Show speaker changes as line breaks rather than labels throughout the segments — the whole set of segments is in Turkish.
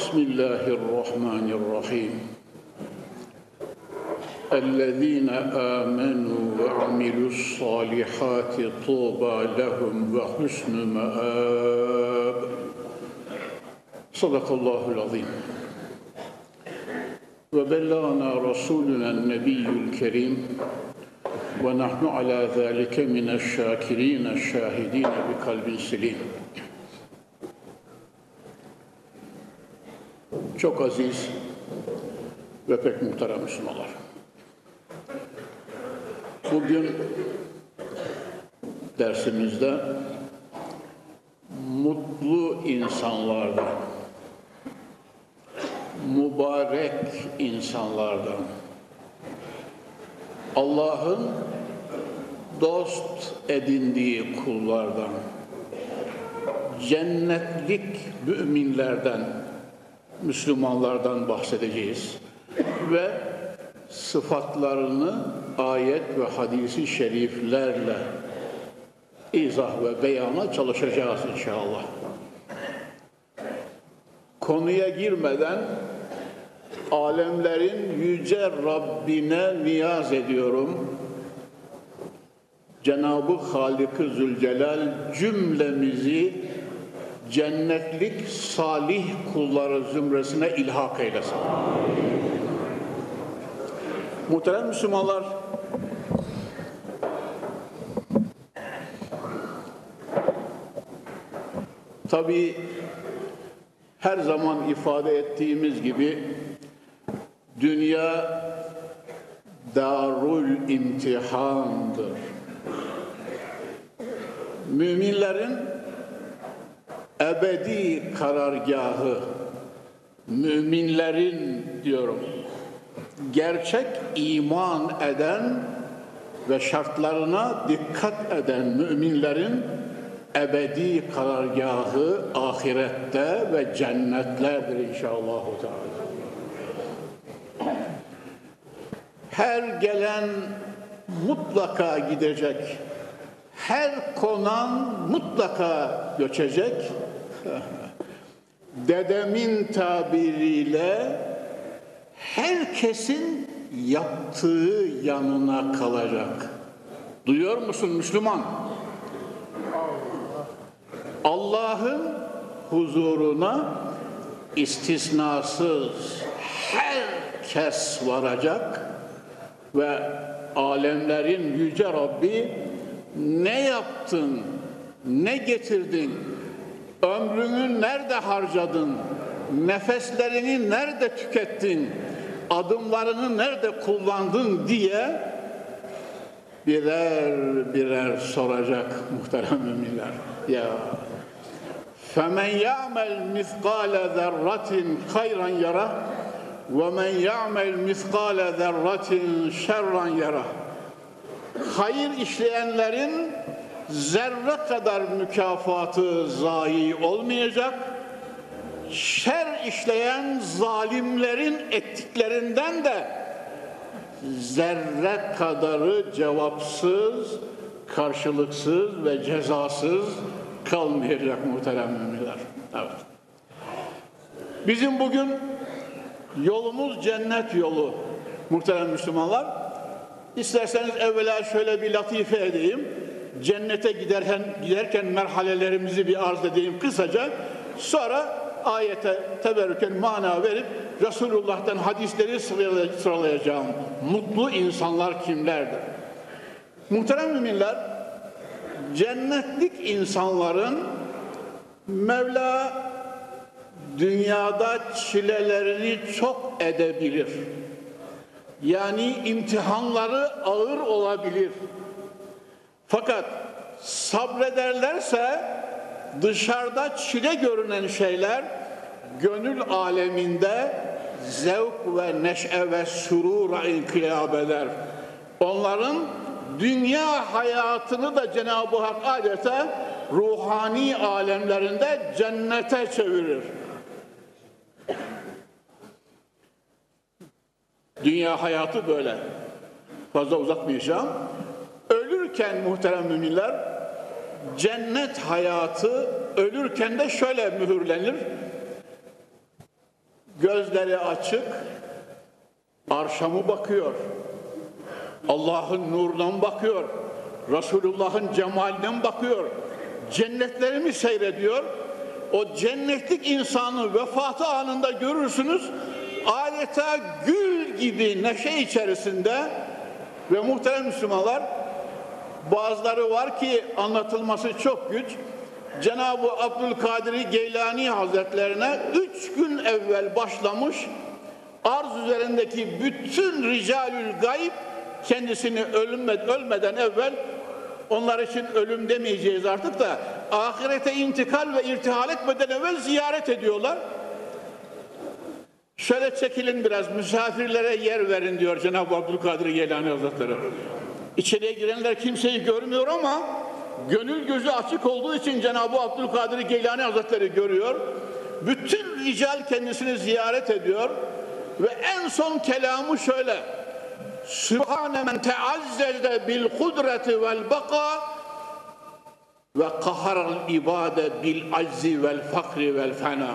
بسم الله الرحمن الرحيم. الذين آمنوا وعملوا الصالحات طوبى لهم وحسن مآب. صدق الله العظيم. وبلغنا رسولنا النبي الكريم ونحن على ذلك من الشاكرين الشاهدين بقلب سليم. Çok aziz ve pek muhterem Müslümanlar. Bugün dersimizde mutlu insanlardan, mübarek insanlardan, Allah'ın dost edindiği kullardan, cennetlik müminlerden, Müslümanlardan bahsedeceğiz ve sıfatlarını ayet ve hadisi şeriflerle izah ve beyana çalışacağız inşallah. Konuya girmeden alemlerin yüce Rabbine niyaz ediyorum. Cenab-ı Halik-ı Zülcelal cümlemizi cennetlik salih kulları zümresine ilhak eylesin. Muhterem Müslümanlar, tabi her zaman ifade ettiğimiz gibi dünya darul imtihandır. Müminlerin ebedi karargahı, müminlerin diyorum, gerçek iman eden ve şartlarına dikkat eden müminlerin ebedi karargahı ahirette ve cennetlerdir inşallah. Her gelen mutlaka gidecek. Her konan mutlaka göçecek. Dedemin tabiriyle herkesin yaptığı yanına kalacak. Duyuyor musun Müslüman? Allah'ın huzuruna istisnasız herkes varacak ve alemlerin yüce Rabbi ne yaptın, ne getirdin, Ömrünü nerede harcadın? Nefeslerini nerede tükettin? Adımlarını nerede kullandın diye birer birer soracak muhterem müminler. Ya فَمَنْ يَعْمَلْ مِثْقَالَ ذَرَّةٍ خَيْرًا يَرَهُ وَمَنْ يَعْمَلْ مِثْقَالَ ذَرَّةٍ شَرًّا يَرَهُ Hayır işleyenlerin zerre kadar mükafatı zayi olmayacak. Şer işleyen zalimlerin ettiklerinden de zerre kadarı cevapsız, karşılıksız ve cezasız kalmayacak muhterem müminler. Evet. Bizim bugün yolumuz cennet yolu muhterem Müslümanlar. İsterseniz evvela şöyle bir latife edeyim. Cennete giderken, giderken merhalelerimizi bir arz edeyim kısaca. Sonra ayete teberrüken mana verip Resulullah'tan hadisleri sıralayacağım. Mutlu insanlar kimlerdir? Muhterem müminler, cennetlik insanların Mevla dünyada çilelerini çok edebilir. Yani imtihanları ağır olabilir. Fakat sabrederlerse dışarıda çile görünen şeyler gönül aleminde zevk ve neşe ve surura inkılap eder. Onların dünya hayatını da Cenab-ı Hak adeta ruhani alemlerinde cennete çevirir. Dünya hayatı böyle. Fazla uzatmayacağım. Ölürken muhterem müminler cennet hayatı ölürken de şöyle mühürlenir. Gözleri açık, arşamı bakıyor. Allah'ın nurundan bakıyor. Resulullah'ın cemalinden bakıyor. Cennetlerimi seyrediyor. O cennetlik insanı vefatı anında görürsünüz. Adeta gül gibi neşe içerisinde ve muhterem Müslümanlar bazıları var ki anlatılması çok güç. Cenab-ı Abdülkadir Geylani Hazretlerine üç gün evvel başlamış arz üzerindeki bütün ricalül gayb kendisini ölmeden, ölmeden evvel onlar için ölüm demeyeceğiz artık da ahirete intikal ve irtihal etmeden evvel ziyaret ediyorlar. Şöyle çekilin biraz misafirlere yer verin diyor Cenab-ı Abdülkadir Geylani Hazretleri. İçeriye girenler kimseyi görmüyor ama gönül gözü açık olduğu için Cenab-ı Abdülkadir Geylani Hazretleri görüyor. Bütün rical kendisini ziyaret ediyor ve en son kelamı şöyle. Sübhane men teazzeze bil kudreti vel baka ve kaharal ibade bil aczi vel fakri vel fena.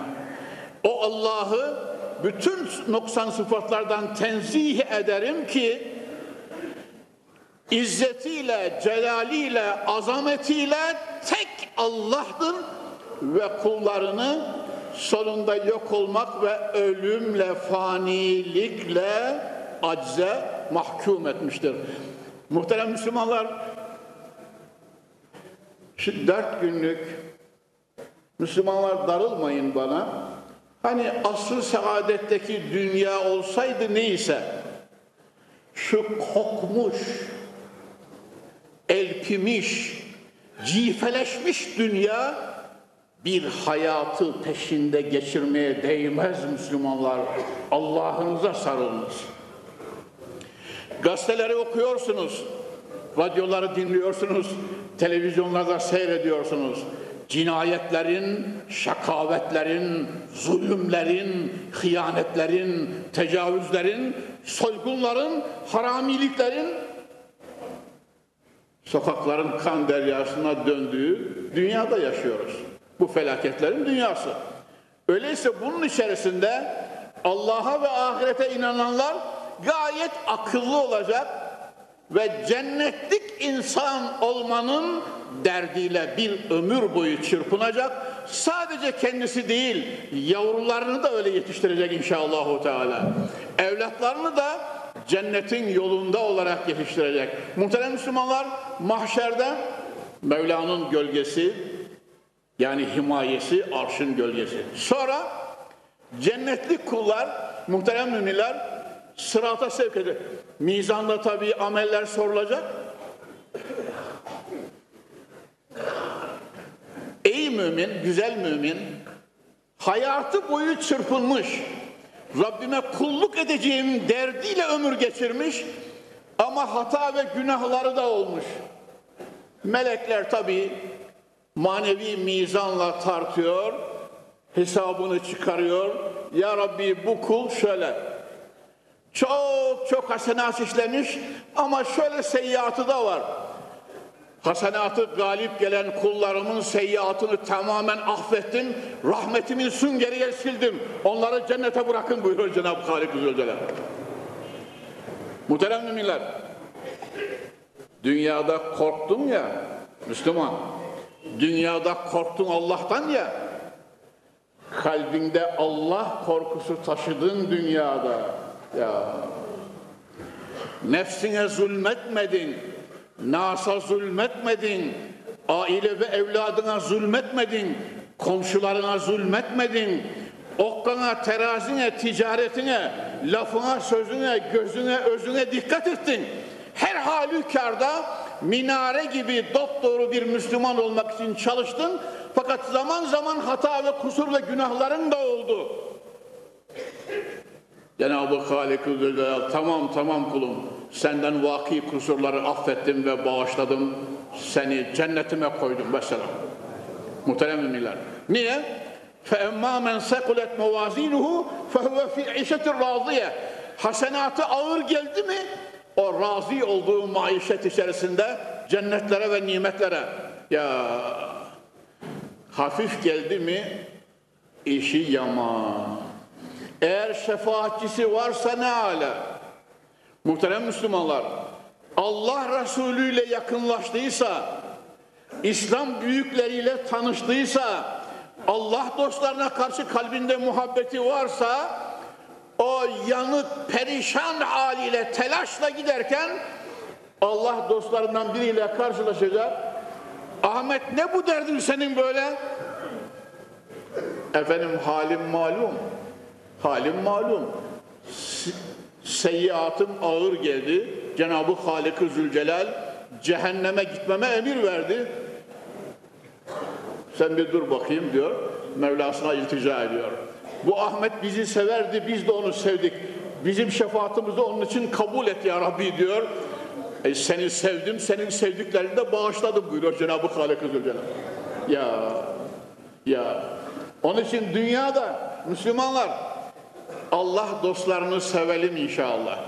O Allah'ı bütün noksan sıfatlardan tenzih ederim ki izzetiyle, celaliyle, azametiyle tek Allah'tır ve kullarını sonunda yok olmak ve ölümle, fanilikle acze mahkum etmiştir. Muhterem Müslümanlar, şu dört günlük Müslümanlar darılmayın bana. Hani asıl saadetteki dünya olsaydı neyse, şu kokmuş, elpimiş, cifeleşmiş dünya bir hayatı peşinde geçirmeye değmez Müslümanlar. Allah'ınıza sarılınız. Gazeteleri okuyorsunuz, radyoları dinliyorsunuz, televizyonlarda seyrediyorsunuz. Cinayetlerin, şakavetlerin, zulümlerin, hıyanetlerin, tecavüzlerin, soygunların, haramiliklerin sokakların kan deryasına döndüğü dünyada yaşıyoruz. Bu felaketlerin dünyası. Öyleyse bunun içerisinde Allah'a ve ahirete inananlar gayet akıllı olacak ve cennetlik insan olmanın derdiyle bir ömür boyu çırpınacak. Sadece kendisi değil, yavrularını da öyle yetiştirecek inşallah Teala. Evlatlarını da cennetin yolunda olarak yetiştirecek. Muhterem Müslümanlar mahşerde Mevla'nın gölgesi yani himayesi arşın gölgesi. Sonra cennetli kullar muhterem müminler sırata sevk edilir. Mizanda tabii ameller sorulacak. Ey mümin, güzel mümin, hayatı boyu çırpınmış, Rabbime kulluk edeceğim derdiyle ömür geçirmiş ama hata ve günahları da olmuş. Melekler tabii manevi mizanla tartıyor, hesabını çıkarıyor. Ya Rabbi bu kul şöyle, çok çok hasenat işlemiş ama şöyle seyyiatı da var. Hasenatı galip gelen kullarımın seyyiatını tamamen affettim. Rahmetimin süngeriye sildim. Onları cennete bırakın buyuruyor Cenab-ı Halik Zülcelal. Muhterem müminler, dünyada korktun ya, Müslüman, dünyada korktun Allah'tan ya, kalbinde Allah korkusu taşıdın dünyada. Ya nefsine zulmetmedin, nasa zulmetmedin, aile ve evladına zulmetmedin, komşularına zulmetmedin, okkana, terazine, ticaretine, lafına, sözüne, gözüne, özüne dikkat ettin. Her halükarda minare gibi dopdoğru bir Müslüman olmak için çalıştın. Fakat zaman zaman hata ve kusur ve günahların da oldu. Cenab-ı Halik-ı Zülcelal, tamam tamam kulum Senden vaki kusurları affettim ve bağışladım. Seni cennetime koydum. Mesela. Muhterem müminler. Niye? فَاَمَّا مَنْ سَقُلَتْ مَوَازِينُهُ فَهُوَ فِي عِشَةٍ رَاضِيَةٍ Hasenatı ağır geldi mi? O razı olduğu maişet içerisinde cennetlere ve nimetlere. Ya hafif geldi mi işi yama. Eğer şefaatçisi varsa ne ala? Muhterem Müslümanlar, Allah Resulü ile yakınlaştıysa, İslam büyükleriyle tanıştıysa, Allah dostlarına karşı kalbinde muhabbeti varsa, o yanık, perişan haliyle, telaşla giderken, Allah dostlarından biriyle karşılaşacak. Ahmet ne bu derdin senin böyle? Efendim halim malum. Halim malum. Seyyiatım ağır geldi. Cenab-ı Halik-ı Zülcelal cehenneme gitmeme emir verdi. Sen bir dur bakayım diyor. Mevlasına iltica ediyor. Bu Ahmet bizi severdi, biz de onu sevdik. Bizim şefaatimizi onun için kabul et ya Rabbi diyor. E, seni sevdim, senin sevdiklerini de bağışladım buyuruyor Cenab-ı Halik-ı Zülcelal. Ya, ya. Onun için dünyada Müslümanlar Allah dostlarını sevelim inşallah.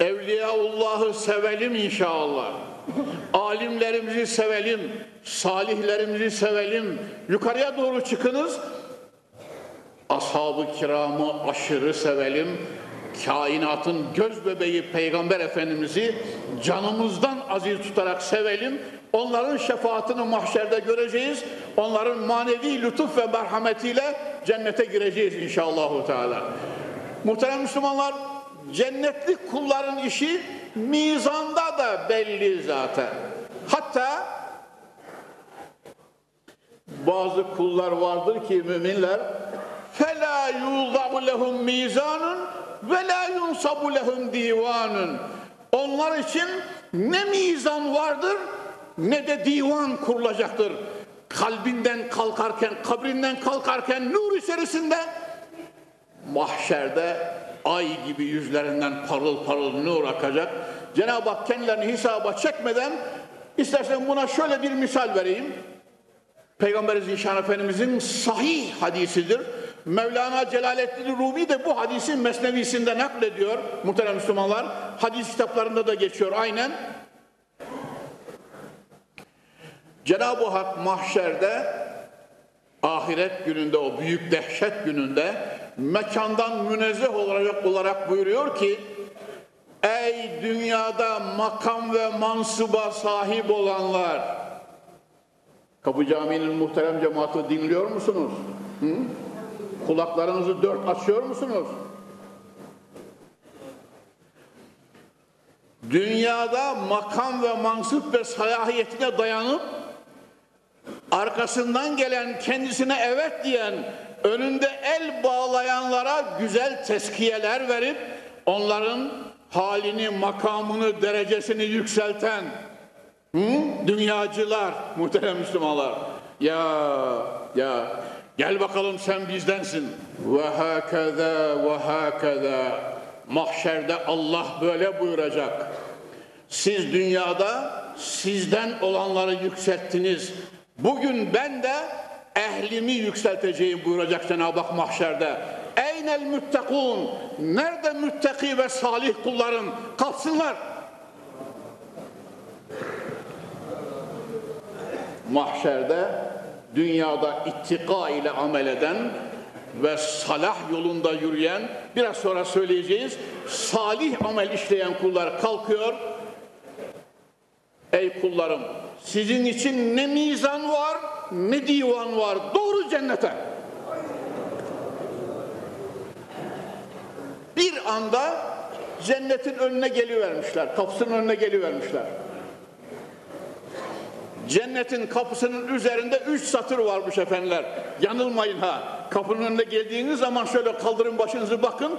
Evliyaullah'ı sevelim inşallah. Alimlerimizi sevelim, salihlerimizi sevelim. Yukarıya doğru çıkınız. Ashab-ı kiramı aşırı sevelim. Kainatın göz bebeği Peygamber Efendimiz'i canımızdan aziz tutarak sevelim. Onların şefaatini mahşerde göreceğiz. Onların manevi lütuf ve merhametiyle cennete gireceğiz inşallahu teala. Muhterem Müslümanlar, cennetlik kulların işi mizanda da belli zaten. Hatta bazı kullar vardır ki müminler fela yuzabu lehum mizanun ve la yunsabu lehum. Onlar için ne mizan vardır ne de divan kurulacaktır. Kalbinden kalkarken, kabrinden kalkarken nur içerisinde mahşerde ay gibi yüzlerinden parıl parıl nur akacak. Cenab-ı Hak kendilerini hesaba çekmeden istersen buna şöyle bir misal vereyim. Peygamber Zişan Efendimizin sahih hadisidir. Mevlana Celaleddin Rumi de bu hadisi mesnevisinde naklediyor muhterem Müslümanlar. Hadis kitaplarında da geçiyor aynen. Cenab-ı Hak mahşerde ahiret gününde o büyük dehşet gününde mekandan münezzeh olarak, olarak buyuruyor ki Ey dünyada makam ve mansuba sahip olanlar Kapı Camii'nin muhterem cemaati dinliyor musunuz? Hı? Kulaklarınızı dört açıyor musunuz? Dünyada makam ve mansup ve salahiyetine dayanıp arkasından gelen kendisine evet diyen önünde el bağlayanlara güzel teskiyeler verip onların halini, makamını, derecesini yükselten hı? dünyacılar, muhterem Müslümanlar. Ya, ya gel bakalım sen bizdensin. Ve hakeza ve hakeza. Mahşerde Allah böyle buyuracak. Siz dünyada sizden olanları yükselttiniz. Bugün ben de ehlimi yükselteceğim buyuracak Cenab-ı Hak mahşerde. Eynel müttekun? Nerede müttaki ve salih kullarım? Kalsınlar. Mahşerde dünyada ittika ile amel eden ve salah yolunda yürüyen biraz sonra söyleyeceğiz salih amel işleyen kullar kalkıyor ey kullarım sizin için ne mizan var ne divan var doğru cennete bir anda cennetin önüne gelivermişler kapısının önüne gelivermişler Cennetin kapısının üzerinde üç satır varmış efendiler. Yanılmayın ha. Kapının önüne geldiğiniz zaman şöyle kaldırın başınızı bakın.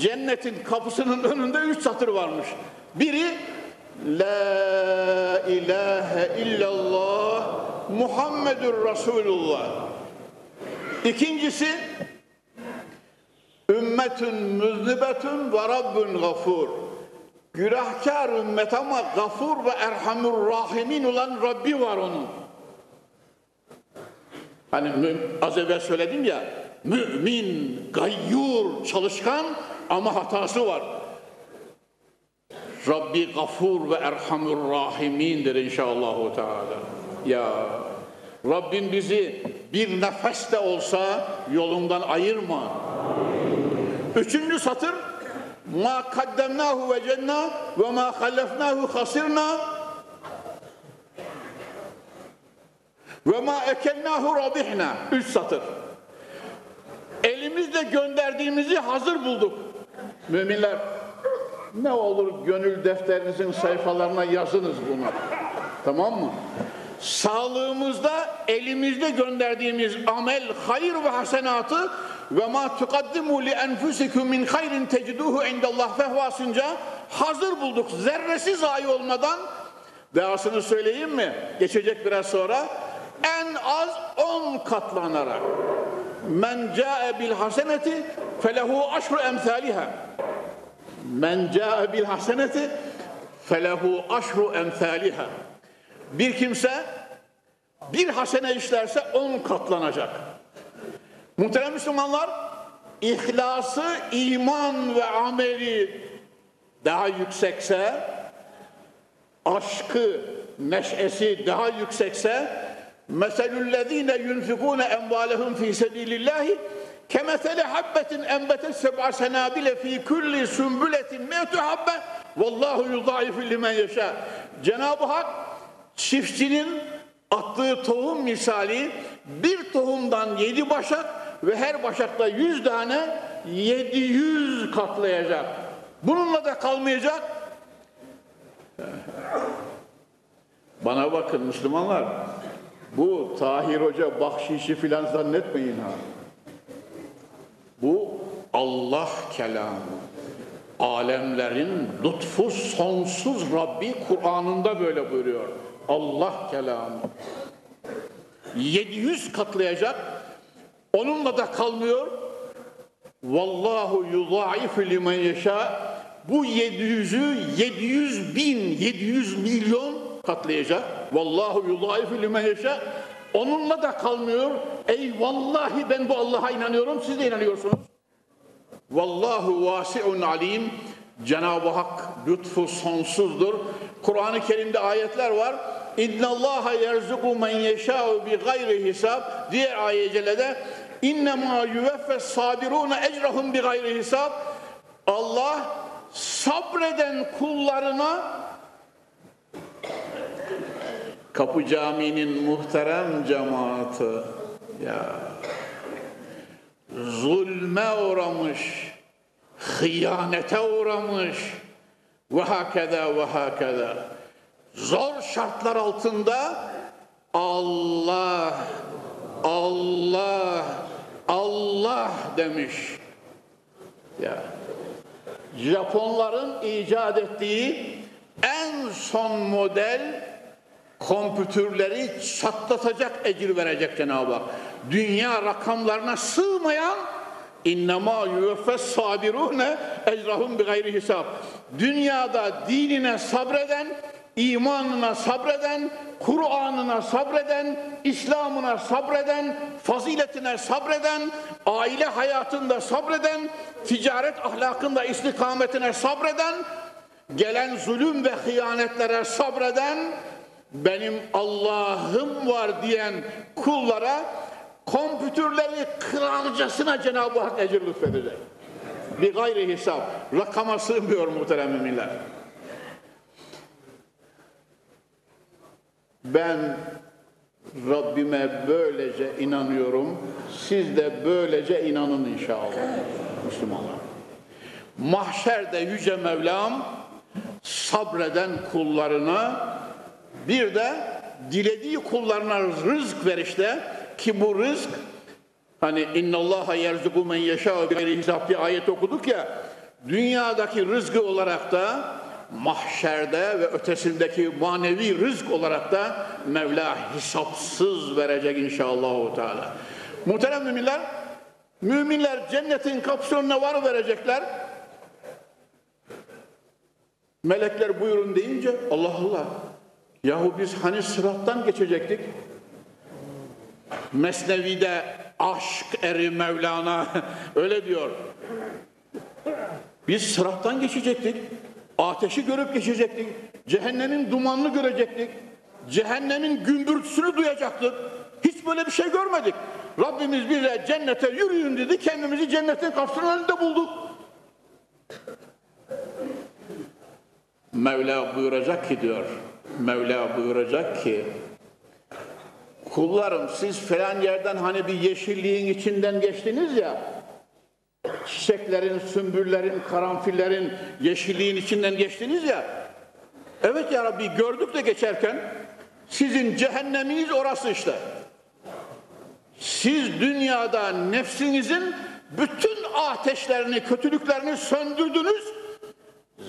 Cennetin kapısının önünde üç satır varmış. Biri La ilahe illallah Muhammedur Resulullah. İkincisi ümmetün müznibetün ve rabbün gafur. Günahkar ümmet ama gafur ve erhamur rahimin olan Rabbi var onun. Hani az evvel söyledim ya, mümin, gayyur, çalışkan ama hatası var. Rabbi gafur ve erhamur rahimindir inşallah Teala. Ya Rabbim bizi bir nefes de olsa yolundan ayırma. Üçüncü satır ma kaddemnahu ve cenna ve ma hallefnahu hasirna ve ma ekennahu rabihna. Üç satır. Elimizle gönderdiğimizi hazır bulduk. Müminler ne olur gönül defterinizin sayfalarına yazınız bunu. Tamam mı? Sağlığımızda elimizde gönderdiğimiz amel, hayır ve hasenatı ve ma tukaddimu li enfusikum min hayrin teciduhu indallah fehvasınca hazır bulduk. Zerresi zayi olmadan devasını söyleyeyim mi? Geçecek biraz sonra. En az on katlanarak. Men ca'e bil haseneti felehu aşru emsaliha. Men ca'e bil haseneti felehu aşru emsaliha. Bir kimse bir hasene işlerse on katlanacak. Muhterem Müslümanlar, ihlası, iman ve ameli daha yüksekse, aşkı, neşesi daha yüksekse, meselüllezine yunfikune envalehum fi sebilillahi kemesele habbetin enbetet seb'a senabile fi kulli sümbületin me'tu habbe vallahu yudaifu limen yeşâ. Cenab-ı Hak çiftçinin attığı tohum misali bir tohumdan yedi başak ve her başakta yüz tane yedi yüz katlayacak. Bununla da kalmayacak. Bana bakın Müslümanlar, bu Tahir Hoca bahşişi filan zannetmeyin ha. Bu Allah kelamı. Alemlerin lütfu sonsuz Rabbi Kur'an'ında böyle buyuruyor. Allah kelamı. 700 katlayacak. Onunla da kalmıyor. Vallahu yudaifu limen yeşâ. Bu 700'ü 700 bin, 700 milyon katlayacak. Vallahu yudaifu limen yeşâ. Onunla da kalmıyor. Ey vallahi ben bu Allah'a inanıyorum. Siz de inanıyorsunuz. Vallahu vasiun alim. Cenab-ı Hak lütfu sonsuzdur. Kur'an-ı Kerim'de ayetler var. İnna Allaha yerzuku men yeşâ'u bi gayri hisab. Diğer ayet cellede innema yuveffes sabiruna ecrahum bi gayri hisab. Allah sabreden kullarına Kapı Camii'nin muhterem cemaati ya zulme uğramış, hıyanete uğramış ve hakeza ve hakeza. Zor şartlar altında Allah, Allah, Allah demiş. Ya Japonların icat ettiği en son model kompütürleri çatlatacak ecir verecek Cenab-ı Hak. Dünya rakamlarına sığmayan innema yuveffes sabirune ecrahum bi gayri hisab. Dünyada dinine sabreden, imanına sabreden, Kur'an'ına sabreden, İslam'ına sabreden, faziletine sabreden, aile hayatında sabreden, ticaret ahlakında istikametine sabreden, gelen zulüm ve hıyanetlere sabreden, benim Allah'ım var diyen kullara kompütürleri kralcasına Cenab-ı Hak ecir lütfedecek. Bir gayri hesap. Rakama sığmıyor muhterem müminler. Ben Rabbime böylece inanıyorum. Siz de böylece inanın inşallah. Müslümanlar. Mahşerde Yüce Mevlam sabreden kullarına bir de dilediği kullarına rızk verişte ki bu rızk hani innallaha yerzuku men yeşâ gayri hesap ayet okuduk ya dünyadaki rızkı olarak da mahşerde ve ötesindeki manevi rızk olarak da Mevla hesapsız verecek inşallah. Teala. Muhterem müminler, müminler cennetin kapısına var verecekler. Melekler buyurun deyince Allah Allah. Yahu biz hani sırattan geçecektik. Mesnevi'de aşk eri Mevlana öyle diyor. Biz sırattan geçecektik. Ateşi görüp geçecektik. Cehennemin dumanını görecektik. Cehennemin gümbürtüsünü duyacaktık. Hiç böyle bir şey görmedik. Rabbimiz bize cennete yürüyün dedi. Kendimizi cennetin kapısının önünde bulduk. Mevla buyuracak ki diyor. Mevla buyuracak ki kullarım siz falan yerden hani bir yeşilliğin içinden geçtiniz ya çiçeklerin, sümbüllerin, karanfillerin, yeşilliğin içinden geçtiniz ya evet ya Rabbi gördük de geçerken sizin cehenneminiz orası işte. Siz dünyada nefsinizin bütün ateşlerini, kötülüklerini söndürdünüz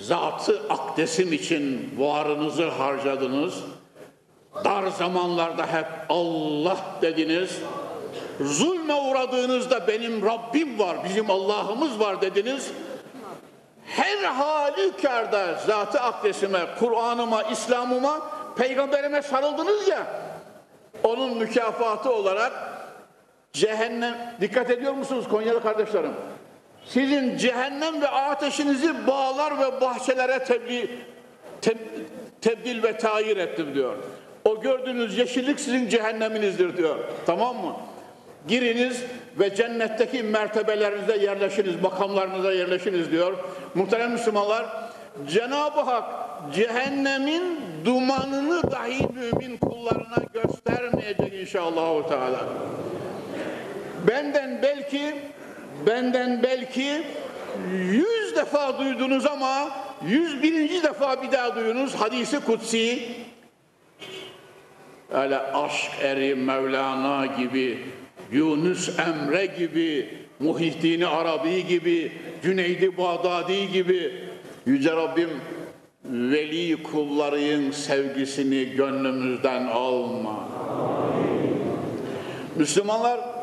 zatı akdesim için varınızı harcadınız. Dar zamanlarda hep Allah dediniz. Zulme uğradığınızda benim Rabbim var, bizim Allah'ımız var dediniz. Her halükarda zatı akdesime, Kur'an'ıma, İslam'ıma, peygamberime sarıldınız ya. Onun mükafatı olarak cehennem, dikkat ediyor musunuz Konyalı kardeşlerim? Sizin cehennem ve ateşinizi bağlar ve bahçelere tebliğ, teb, tebdil ve tayir ettim diyor. O gördüğünüz yeşillik sizin cehenneminizdir diyor. Tamam mı? Giriniz ve cennetteki mertebelerinize yerleşiniz, makamlarınıza yerleşiniz diyor. Muhterem Müslümanlar, Cenab-ı Hak cehennemin dumanını dahi mümin kullarına göstermeyecek inşallah. Teala. Benden belki benden belki yüz defa duydunuz ama yüz birinci defa bir daha duyunuz hadisi kutsi öyle aşk eri Mevlana gibi Yunus Emre gibi Muhittin Arabi gibi Cüneydi Bağdadi gibi Yüce Rabbim veli kullarının sevgisini gönlümüzden alma. Müslümanlar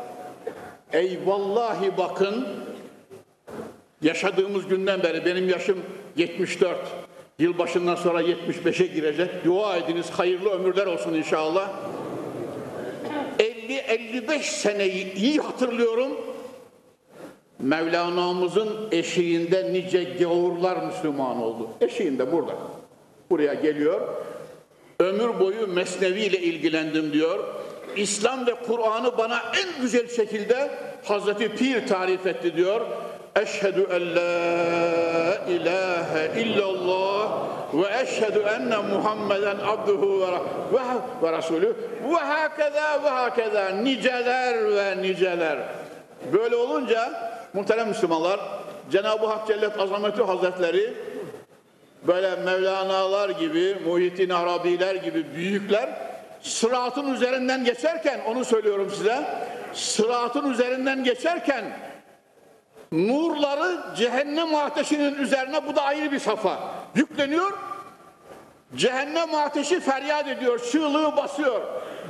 Ey vallahi bakın yaşadığımız günden beri benim yaşım 74. Yılbaşından sonra 75'e girecek. Dua ediniz hayırlı ömürler olsun inşallah. 50-55 seneyi iyi hatırlıyorum. Mevlana'mızın eşiğinde nice gavurlar Müslüman oldu. Eşiğinde burada. Buraya geliyor. Ömür boyu Mesnevi ile ilgilendim diyor. İslam ve Kur'an'ı bana en güzel şekilde Hazreti Pir tarif etti diyor. Eşhedü en la ilahe illallah ve eşhedü enne Muhammeden abduhu ve, ve, ve rasulü ve hakeza ve hakeza niceler ve niceler. Böyle olunca muhterem Müslümanlar Cenab-ı Hak Cellet Azameti Hazretleri böyle Mevlana'lar gibi, Muhittin Arabiler gibi büyükler sıratın üzerinden geçerken onu söylüyorum size sıratın üzerinden geçerken nurları cehennem ateşinin üzerine bu da ayrı bir safa yükleniyor. Cehennem ateşi feryat ediyor çığlığı basıyor.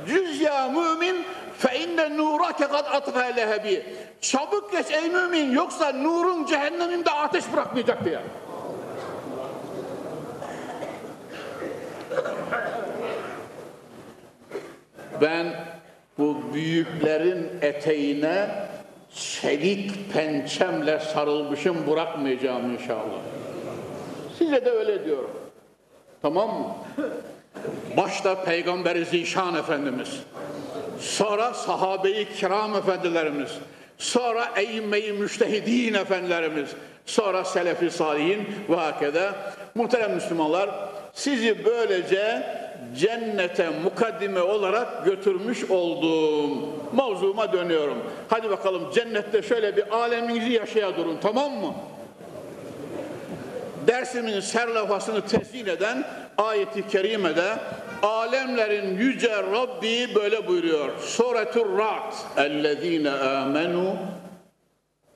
Cüz ya mümin fe inne nurake kad atfa lehebi çabuk geç ey mümin yoksa nurun cehenneminde ateş bırakmayacak diye ben bu büyüklerin eteğine çelik pençemle sarılmışım bırakmayacağım inşallah. Size de öyle diyorum. Tamam mı? Başta Peygamberi Zişan Efendimiz, sonra sahabeyi kiram efendilerimiz, sonra eyyime-i müştehidin efendilerimiz, sonra selefi salihin ve hakeda. Muhterem Müslümanlar, sizi böylece cennete mukaddime olarak götürmüş oldum. Mavzuma dönüyorum. Hadi bakalım cennette şöyle bir aleminizi yaşaya durun tamam mı? Dersimin serlafasını tezyin eden ayeti kerimede alemlerin yüce Rabbi böyle buyuruyor. Suretur Ra'd. Ellezine amenu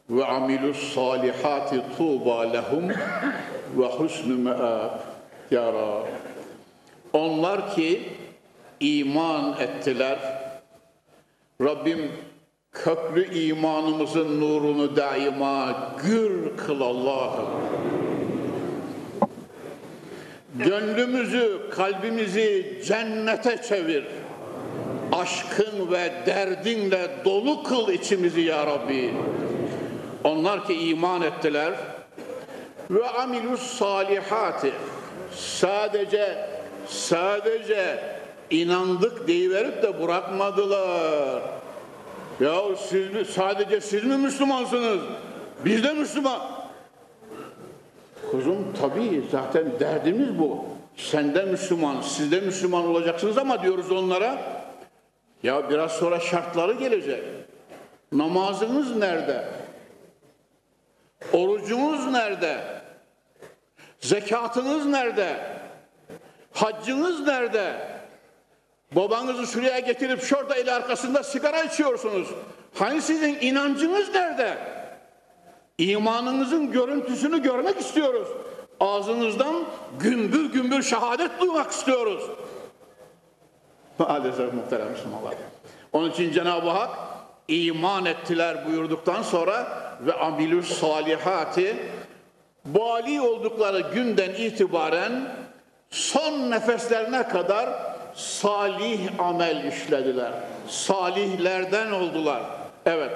ve amilus salihati tuğba lehum ve husnü me'ab. Ya Rab. Onlar ki iman ettiler. Rabbim köklü imanımızın nurunu daima gür kıl Allah'ım. Gönlümüzü, kalbimizi cennete çevir. Aşkın ve derdinle dolu kıl içimizi ya Rabbi. Onlar ki iman ettiler ve amilus salihati. Sadece sadece inandık deyiverip de bırakmadılar. Ya siz mi, sadece siz mi Müslümansınız? Biz de Müslüman. Kuzum tabii zaten derdimiz bu. Sen de Müslüman, siz de Müslüman olacaksınız ama diyoruz onlara. Ya biraz sonra şartları gelecek. Namazınız nerede? Orucunuz nerede? Zekatınız nerede? Haccınız nerede? Babanızı şuraya getirip şurada el arkasında sigara içiyorsunuz. Hani sizin inancınız nerede? İmanınızın görüntüsünü görmek istiyoruz. Ağzınızdan gümbür gümbür şehadet duymak istiyoruz. Maalesef muhterem Müslümanlar. Onun için Cenab-ı Hak iman ettiler buyurduktan sonra ve amilus salihati bali oldukları günden itibaren son nefeslerine kadar salih amel işlediler. Salihlerden oldular. Evet.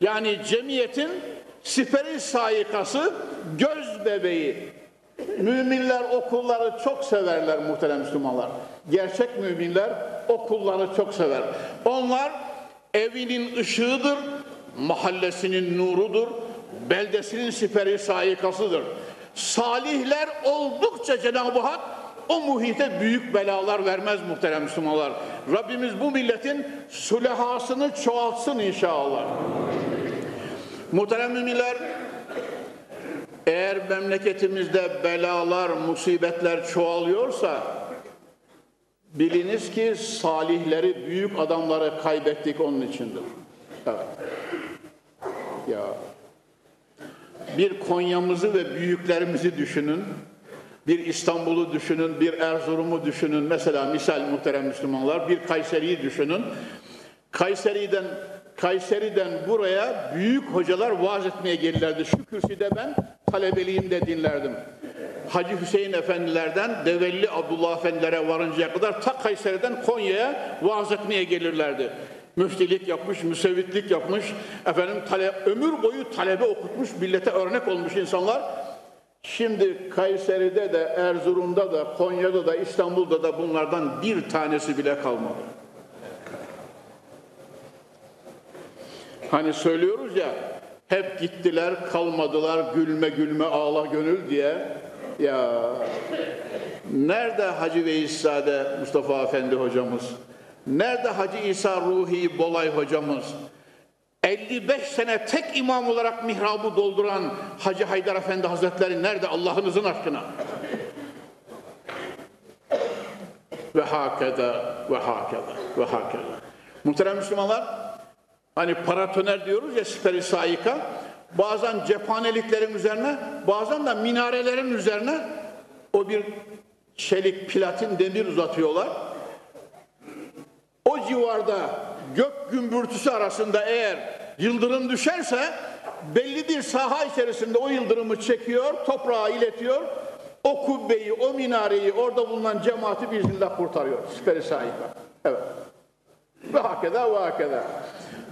Yani cemiyetin siperi sayikası göz bebeği. Müminler okulları çok severler muhterem Müslümanlar. Gerçek müminler okulları çok sever. Onlar evinin ışığıdır, mahallesinin nurudur, beldesinin siperi sayikasıdır. Salihler oldukça Cenab-ı Hak o muhite büyük belalar vermez muhterem Müslümanlar. Rabbimiz bu milletin sülehasını çoğaltsın inşallah. Muhterem müminler, eğer memleketimizde belalar, musibetler çoğalıyorsa, biliniz ki salihleri, büyük adamları kaybettik onun içindir. Evet. Ya. Bir Konya'mızı ve büyüklerimizi düşünün. Bir İstanbul'u düşünün, bir Erzurum'u düşünün. Mesela misal muhterem Müslümanlar, bir Kayseri'yi düşünün. Kayseri'den Kayseri'den buraya büyük hocalar vaaz etmeye gelirlerdi. Şu kürsüde ben talebeliğimde dinlerdim. Hacı Hüseyin efendilerden Develli Abdullah efendilere varıncaya kadar ta Kayseri'den Konya'ya vaaz etmeye gelirlerdi. Müftilik yapmış, müsevvitlik yapmış, efendim tale, ömür boyu talebe okutmuş, millete örnek olmuş insanlar. Şimdi Kayseri'de de, Erzurum'da da, Konya'da da, İstanbul'da da bunlardan bir tanesi bile kalmadı. Hani söylüyoruz ya, hep gittiler, kalmadılar, gülme gülme ağla gönül diye. Ya nerede Hacı Veysade Mustafa Efendi hocamız? Nerede Hacı İsa Ruhi Bolay hocamız? 55 sene tek imam olarak mihrabı dolduran Hacı Haydar Efendi Hazretleri nerede Allah'ınızın aşkına? Ve hakeda ve hakeda ve hakeda. Muhterem Müslümanlar, hani paratoner diyoruz ya siperi saika, bazen cephaneliklerin üzerine, bazen de minarelerin üzerine o bir çelik, platin, demir uzatıyorlar. O civarda gök gümbürtüsü arasında eğer yıldırım düşerse belli bir saha içerisinde o yıldırımı çekiyor, toprağa iletiyor. O kubbeyi, o minareyi, orada bulunan cemaati biiznillah kurtarıyor. Süperi sahibi. Evet. Ve hakeda ve hakeda.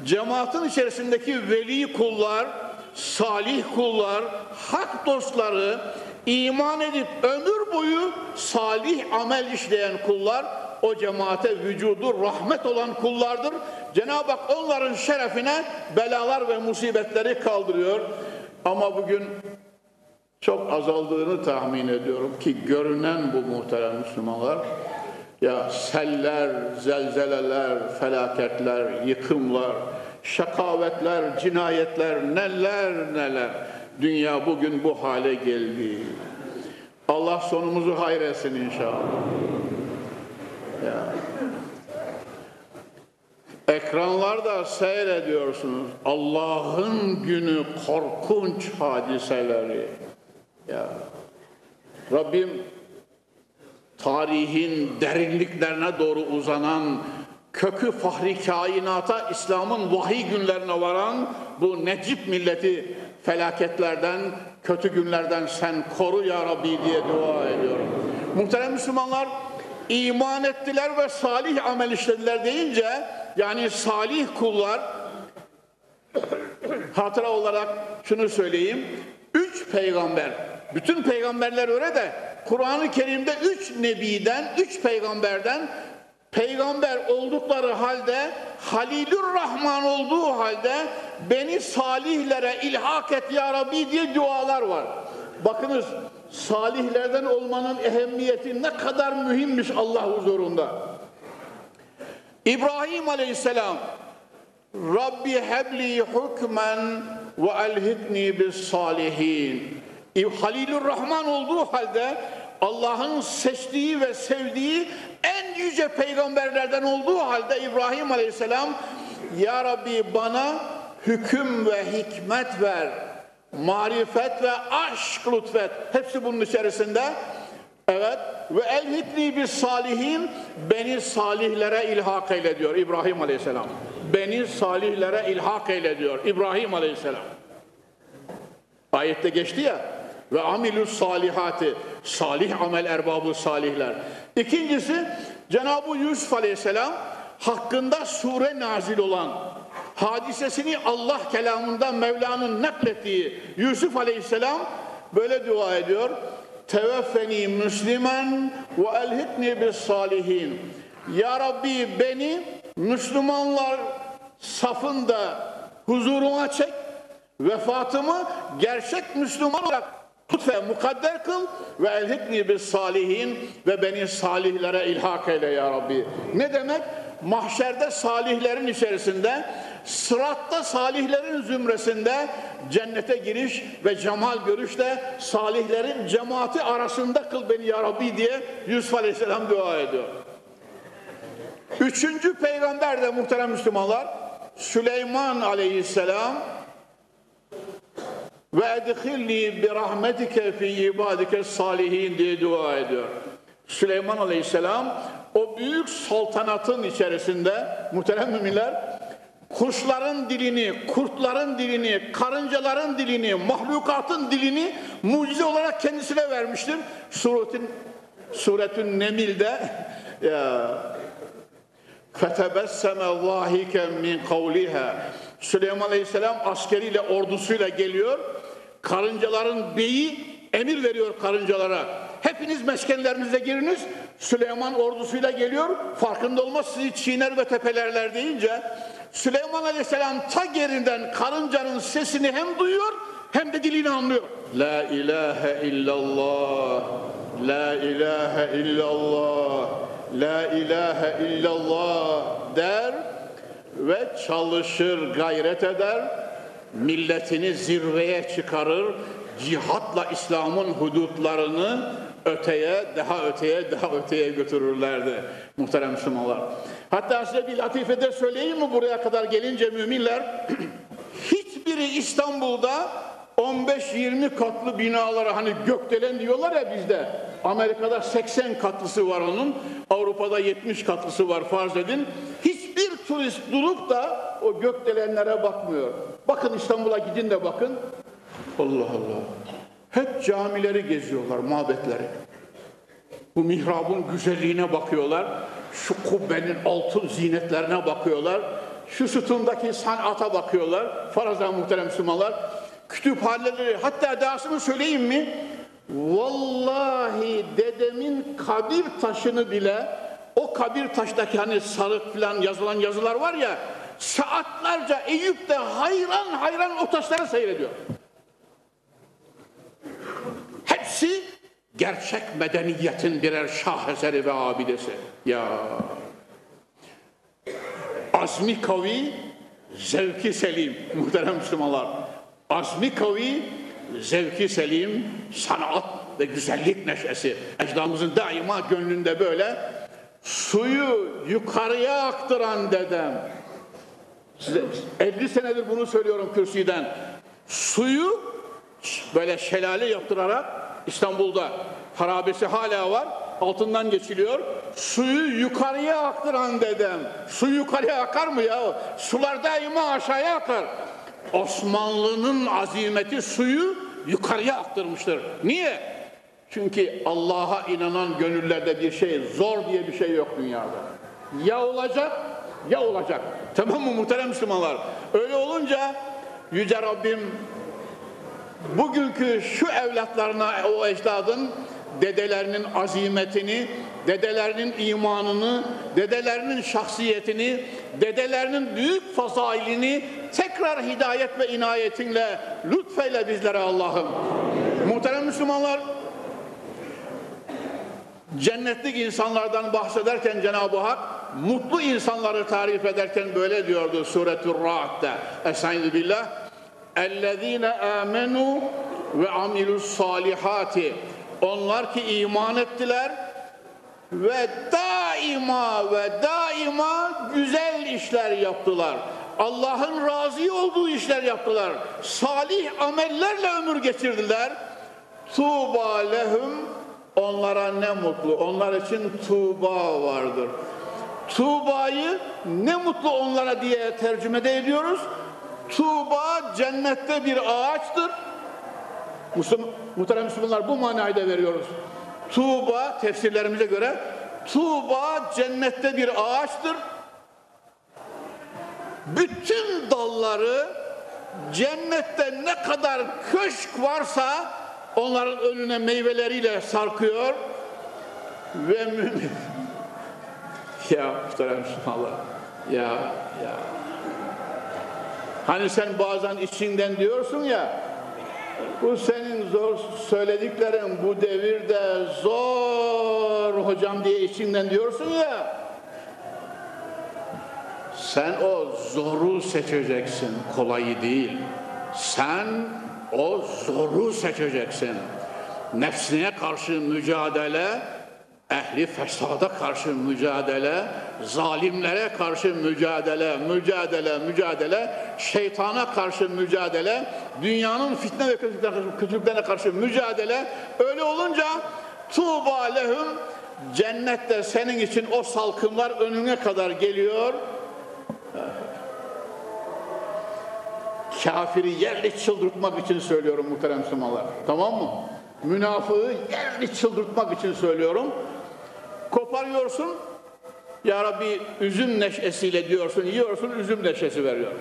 Cemaatin içerisindeki veli kullar, salih kullar, hak dostları, iman edip ömür boyu salih amel işleyen kullar o cemaate vücudu rahmet olan kullardır. Cenab-ı Hak onların şerefine belalar ve musibetleri kaldırıyor. Ama bugün çok azaldığını tahmin ediyorum ki görünen bu muhterem Müslümanlar. Ya seller, zelzeleler, felaketler, yıkımlar, şakavetler, cinayetler, neler neler. Dünya bugün bu hale geldi. Allah sonumuzu hayretsin inşallah. Ekranlarda seyrediyorsunuz Allah'ın günü korkunç hadiseleri. Ya Rabbim tarihin derinliklerine doğru uzanan, kökü fahri kainata, İslam'ın vahiy günlerine varan bu Necip milleti felaketlerden, kötü günlerden sen koru ya Rabbi diye dua ediyorum. Muhterem Müslümanlar, iman ettiler ve salih amel işlediler deyince, yani salih kullar, hatıra olarak şunu söyleyeyim, üç peygamber, bütün peygamberler öyle de, Kur'an-ı Kerim'de üç nebiden, üç peygamberden peygamber oldukları halde Halilur Rahman olduğu halde beni salihlere ilhak et ya Rabbi diye dualar var. Bakınız salihlerden olmanın ehemmiyeti ne kadar mühimmiş Allah huzurunda. İbrahim Aleyhisselam Rabbi hebli hukmen ve elhikni bis salihin. Halilur Rahman olduğu halde Allah'ın seçtiği ve sevdiği en yüce peygamberlerden olduğu halde İbrahim Aleyhisselam Ya Rabbi bana hüküm ve hikmet ver, marifet ve aşk lütfet. Hepsi bunun içerisinde. Evet ve elhikni bir salihin beni salihlere ilhak eyle diyor İbrahim Aleyhisselam. Beni salihlere ilhak eyle diyor İbrahim Aleyhisselam. Ayette geçti ya ve amilus salihati salih amel erbabı salihler. İkincisi Cenab-ı Yusuf Aleyhisselam hakkında sure nazil olan hadisesini Allah kelamından Mevla'nın naklettiği Yusuf Aleyhisselam böyle dua ediyor. Teveffeni Müslüman ve elhikni bis salihin. Ya Rabbi beni Müslümanlar safında huzuruna çek. Vefatımı gerçek Müslüman olarak tut ve mukadder kıl ve elhikni bis salihin ve beni salihlere ilhak eyle ya Rabbi. Ne demek? Mahşerde salihlerin içerisinde, sıratta salihlerin zümresinde cennete giriş ve cemal görüşte salihlerin cemaati arasında kıl beni ya Rabbi diye Yusuf Aleyhisselam dua ediyor. Üçüncü peygamber de muhterem Müslümanlar Süleyman Aleyhisselam ve edhilni bi rahmetike fi ibadike salihin diye dua ediyor. Süleyman Aleyhisselam o büyük saltanatın içerisinde muhterem müminler kuşların dilini, kurtların dilini, karıncaların dilini, mahlukatın dilini mucize olarak kendisine vermiştir. Suretin Suretün Nemil'de fetebesseme zahiken min kavliha Süleyman Aleyhisselam askeriyle ordusuyla geliyor. Karıncaların beyi emir veriyor karıncalara. Hepiniz meskenlerinize giriniz. Süleyman ordusuyla geliyor. Farkında olmaz sizi çiğner ve tepelerler deyince Süleyman Aleyhisselam ta gerinden karıncanın sesini hem duyuyor hem de dilini anlıyor. La ilahe illallah. La ilahe illallah. La ilahe illallah der ve çalışır, gayret eder, milletini zirveye çıkarır, cihatla İslam'ın hudutlarını öteye, daha öteye, daha öteye götürürlerdi muhterem Müslümanlar. Hatta size bir latifede söyleyeyim mi buraya kadar gelince müminler? Hiçbiri İstanbul'da 15-20 katlı binalara hani gökdelen diyorlar ya bizde. Amerika'da 80 katlısı var onun. Avrupa'da 70 katlısı var farz edin. Hiçbir turist durup da o gökdelenlere bakmıyor. Bakın İstanbul'a gidin de bakın. Allah Allah. Hep camileri geziyorlar, mabetleri. Bu mihrabın güzelliğine bakıyorlar. Şu kubbenin altın zinetlerine bakıyorlar. Şu sütundaki sanata bakıyorlar. Faraza muhterem Müslümanlar. Kütüphaneleri, hatta dahasını söyleyeyim mi? Vallahi dedemin kabir taşını bile o kabir taştaki hani sarık falan yazılan yazılar var ya saatlerce Eyüp de hayran hayran o taşları seyrediyor. Hepsi gerçek medeniyetin birer şaheseri ve abidesi. Ya azmi kavi, zevki selim muhterem Müslümanlar. Azmi kavi, zevki selim, sanat ve güzellik neşesi. Ecdamızın daima gönlünde böyle suyu yukarıya aktıran dedem. Size 50 senedir bunu söylüyorum kürsüden. Suyu böyle şelale yaptırarak İstanbul'da harabesi hala var. altından geçiliyor. Suyu yukarıya aktıran dedem. Su yukarıya akar mı ya? Sular daima aşağıya akar. Osmanlı'nın azimeti suyu yukarıya aktırmıştır. Niye? Çünkü Allah'a inanan gönüllerde bir şey, zor diye bir şey yok dünyada. Ya olacak, ya olacak. Tamam mı muhterem Müslümanlar? Öyle olunca Yüce Rabbim bugünkü şu evlatlarına o ecdadın dedelerinin azimetini, dedelerinin imanını, dedelerinin şahsiyetini, dedelerinin büyük fazailini tekrar hidayet ve inayetinle lütfeyle bizlere Allah'ım. Muhterem Müslümanlar, cennetlik insanlardan bahsederken Cenab-ı Hak mutlu insanları tarif ederken böyle diyordu Suretür Ra'd'de. Estaizu Ellezine amenu ve amilus. Onlar ki iman ettiler ve daima ve daima güzel işler yaptılar. Allah'ın razı olduğu işler yaptılar. Salih amellerle ömür geçirdiler. Tuğba lehum onlara ne mutlu. Onlar için tuğba vardır. Tuğba'yı ne mutlu onlara diye tercümede ediyoruz. Tuğba cennette bir ağaçtır. Müslüman, muhterem Müslümanlar bu manayı da veriyoruz. Tuğba tefsirlerimize göre Tuğba cennette bir ağaçtır. Bütün dalları cennette ne kadar köşk varsa onların önüne meyveleriyle sarkıyor ve ya muhterem Müslümanlar ya ya hani sen bazen içinden diyorsun ya bu senin zor söylediklerin bu devirde zor hocam diye içinden diyorsun ya. Sen o zoru seçeceksin, kolayı değil. Sen o zoru seçeceksin. Nefsine karşı mücadele, ehli fesada karşı mücadele, zalimlere karşı mücadele, mücadele, mücadele, şeytana karşı mücadele, dünyanın fitne ve kötülüklerine karşı mücadele. Öyle olunca tuğba lehum cennette senin için o salkımlar önüne kadar geliyor. Kafiri yerli çıldırtmak için söylüyorum muhterem Müslümanlar. Tamam mı? Münafığı yerli çıldırtmak için söylüyorum koparıyorsun. Ya Rabbi üzüm neşesiyle diyorsun, yiyorsun, üzüm neşesi veriyor.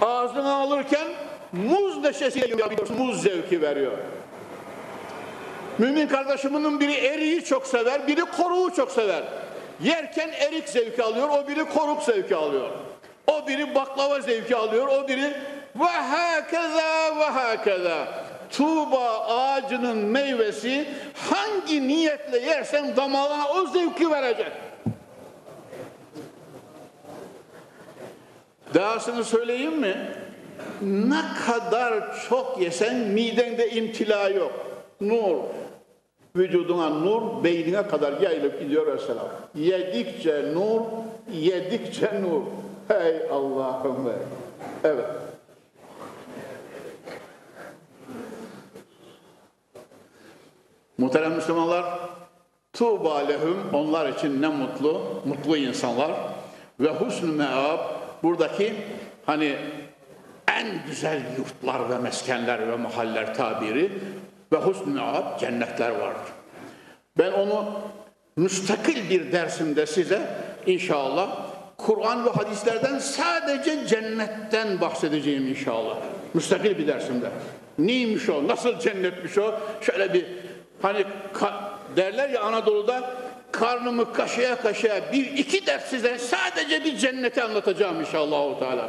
Ağzına alırken muz neşesiyle yiyorsun, muz zevki veriyor. Mümin kardeşimin biri eriği çok sever, biri koruğu çok sever. Yerken erik zevki alıyor, o biri koruk zevki alıyor. O biri baklava zevki alıyor, o biri ve hakeza ve hakeza. Tuğba ağacının meyvesi hangi niyetle yersen damağına o zevki verecek. Dahasını söyleyeyim mi? Ne kadar çok yesen midende imtila yok. Nur. Vücuduna nur, beynine kadar yayılıp gidiyor Vesselam. Yedikçe nur, yedikçe nur. Hey Allah'ım be. Evet. Muhterem Müslümanlar, Tuğba lehum onlar için ne mutlu, mutlu insanlar ve husnü meab buradaki hani en güzel yurtlar ve meskenler ve mahaller tabiri ve husnü meab cennetler vardır. Ben onu müstakil bir dersimde size inşallah Kur'an ve hadislerden sadece cennetten bahsedeceğim inşallah. Müstakil bir dersimde. Neymiş o? Nasıl cennetmiş o? Şöyle bir Hani derler ya Anadolu'da karnımı kaşıya kaşıya bir iki ders size sadece bir cenneti anlatacağım inşallah. Teala.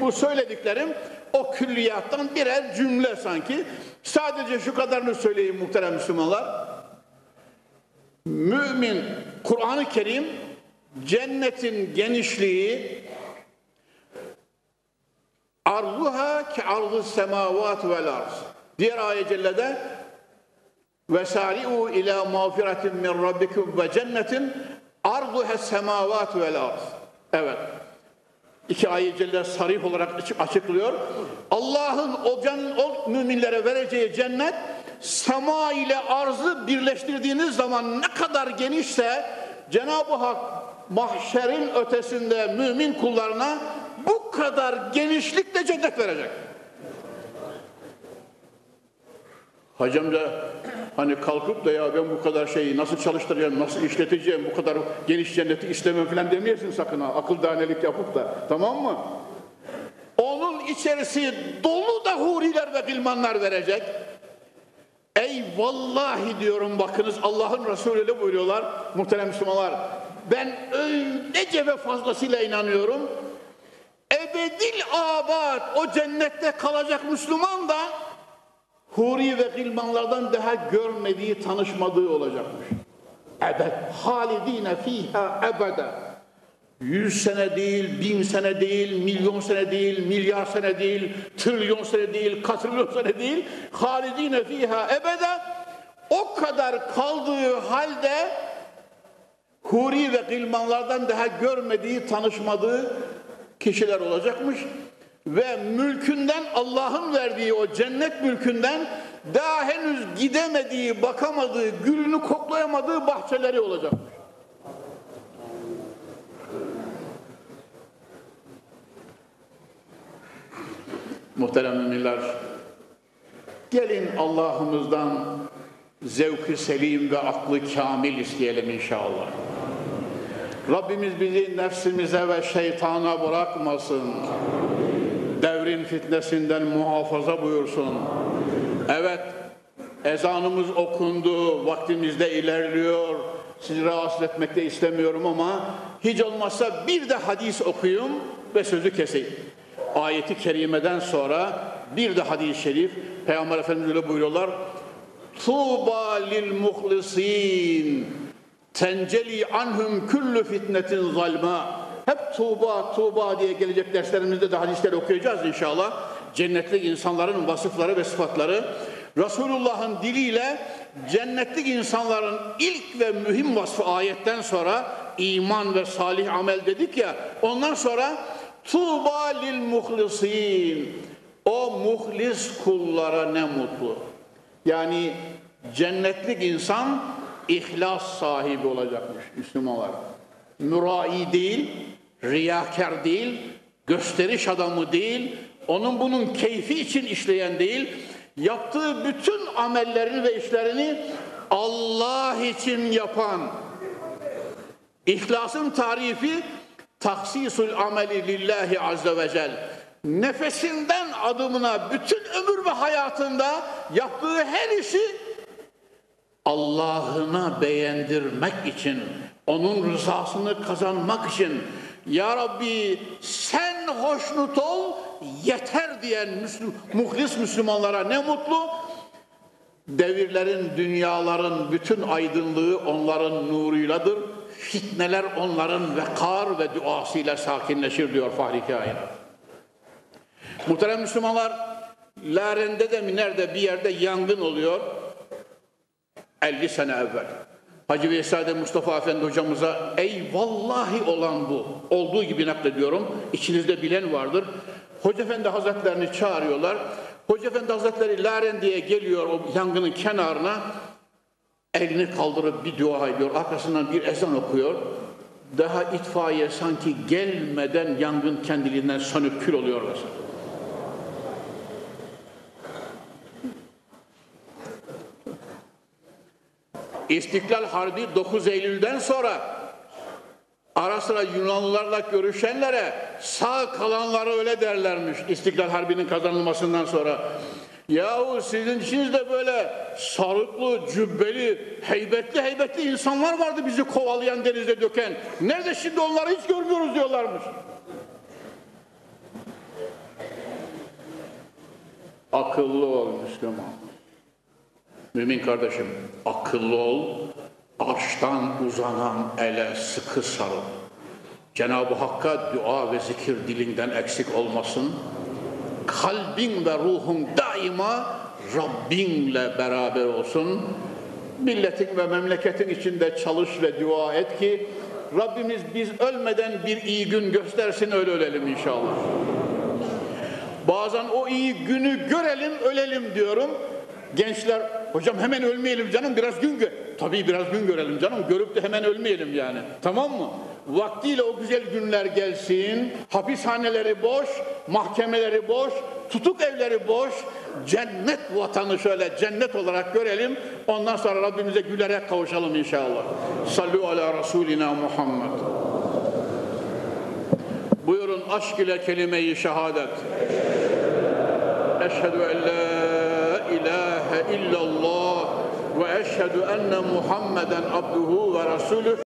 Bu söylediklerim o külliyattan birer cümle sanki. Sadece şu kadarını söyleyeyim muhterem Müslümanlar. Mümin Kur'an-ı Kerim cennetin genişliği arzuha ki arzu semavat vel arz. Diğer ayet cellede mağfiretin min rabbikum ve cennetin arduha semavat vel arz. Evet. İki ayet celle sarih olarak açıklıyor. Allah'ın o, can, o müminlere vereceği cennet sema ile arzı birleştirdiğiniz zaman ne kadar genişse Cenab-ı Hak mahşerin ötesinde mümin kullarına bu kadar genişlikle cennet verecek. Hacı amca hani kalkıp da ya ben bu kadar şeyi nasıl çalıştıracağım, nasıl işleteceğim, bu kadar geniş cenneti istemem falan demeyesin sakın ha. Akıl danelik yapıp da. Tamam mı? Onun içerisi dolu da huriler ve gılmanlar verecek. Ey vallahi diyorum bakınız Allah'ın Resulü öyle buyuruyorlar muhterem Müslümanlar. Ben öylece ve fazlasıyla inanıyorum. Ebedil abad o cennette kalacak Müslüman da huri ve gılmanlardan daha görmediği, tanışmadığı olacakmış. Ebed, halidine fiha ebede. Yüz sene değil, bin sene değil, milyon sene değil, milyar sene değil, trilyon sene değil, katrilyon sene değil. Halidine fiha ebede. O kadar kaldığı halde huri ve gılmanlardan daha görmediği, tanışmadığı kişiler olacakmış ve mülkünden Allah'ın verdiği o cennet mülkünden daha henüz gidemediği, bakamadığı, gülünü koklayamadığı bahçeleri olacakmış. Muhterem müminler, gelin Allah'ımızdan zevki selim ve aklı kamil isteyelim inşallah. Rabbimiz bizi nefsimize ve şeytana bırakmasın. Devrin fitnesinden muhafaza buyursun. Evet, ezanımız okundu, vaktimizde ilerliyor. Sizi rahatsız etmek de istemiyorum ama hiç olmazsa bir de hadis okuyayım ve sözü keseyim. Ayeti kerimeden sonra bir de hadis-i şerif Peygamber Efendimiz öyle buyuruyorlar. Tuğba lil muhlisin tenceli anhum küllü fitnetin zalma. Hep tuğba tuğba diye gelecek derslerimizde de hadisleri okuyacağız inşallah. Cennetlik insanların vasıfları ve sıfatları. Resulullah'ın diliyle cennetlik insanların ilk ve mühim vasfı ayetten sonra iman ve salih amel dedik ya. Ondan sonra tuğba lil muhlisin. O muhlis kullara ne mutlu. Yani cennetlik insan ihlas sahibi olacakmış Müslümanlar. Mürai değil, riyakar değil, gösteriş adamı değil, onun bunun keyfi için işleyen değil, yaptığı bütün amellerini ve işlerini Allah için yapan, ihlasın tarifi taksisul ameli lillahi azze ve cel. Nefesinden adımına bütün ömür ve hayatında yaptığı her işi Allah'ına beğendirmek için, onun rızasını kazanmak için Ya Rabbi sen hoşnut ol yeter diyen Müslüm, muhlis Müslümanlara ne mutlu. Devirlerin, dünyaların bütün aydınlığı onların nuruyladır. Fitneler onların vekar ve duasıyla sakinleşir diyor Fahri Kainat. Muhterem Müslümanlar, Laren'de de mi nerede bir yerde yangın oluyor. 50 sene evvel. Hacı Veysade Mustafa Efendi hocamıza ey vallahi olan bu. Olduğu gibi naklediyorum. İçinizde bilen vardır. Hoca Efendi Hazretlerini çağırıyorlar. Hoca Efendi Hazretleri Laren diye geliyor o yangının kenarına. Elini kaldırıp bir dua ediyor. Arkasından bir ezan okuyor. Daha itfaiye sanki gelmeden yangın kendiliğinden sönüp kül oluyor mesela. İstiklal Harbi 9 Eylül'den sonra ara sıra Yunanlılarla görüşenlere sağ kalanlara öyle derlermiş İstiklal Harbi'nin kazanılmasından sonra. Yahu sizin içinizde böyle sarıklı, cübbeli, heybetli heybetli insanlar vardı bizi kovalayan denize döken. Nerede şimdi onları hiç görmüyoruz diyorlarmış. Akıllı ol Müslüman. Mümin kardeşim akıllı ol, arştan uzanan ele sıkı sarıl. Cenab-ı Hakk'a dua ve zikir dilinden eksik olmasın. Kalbin ve ruhun daima Rabbinle beraber olsun. Milletin ve memleketin içinde çalış ve dua et ki Rabbimiz biz ölmeden bir iyi gün göstersin öyle ölelim inşallah. Bazen o iyi günü görelim ölelim diyorum. Gençler Hocam hemen ölmeyelim canım biraz gün gör. Tabii biraz gün görelim canım. Görüp de hemen ölmeyelim yani. Tamam mı? Vaktiyle o güzel günler gelsin. Hapishaneleri boş, mahkemeleri boş, tutuk evleri boş. Cennet vatanı şöyle cennet olarak görelim. Ondan sonra Rabbimize gülerek kavuşalım inşallah. Sallu ala Resulina Muhammed. Buyurun aşk ile kelime-i şehadet. Eşhedü en la illallah ve eşhedü enne Muhammeden abduhu ve resulüh.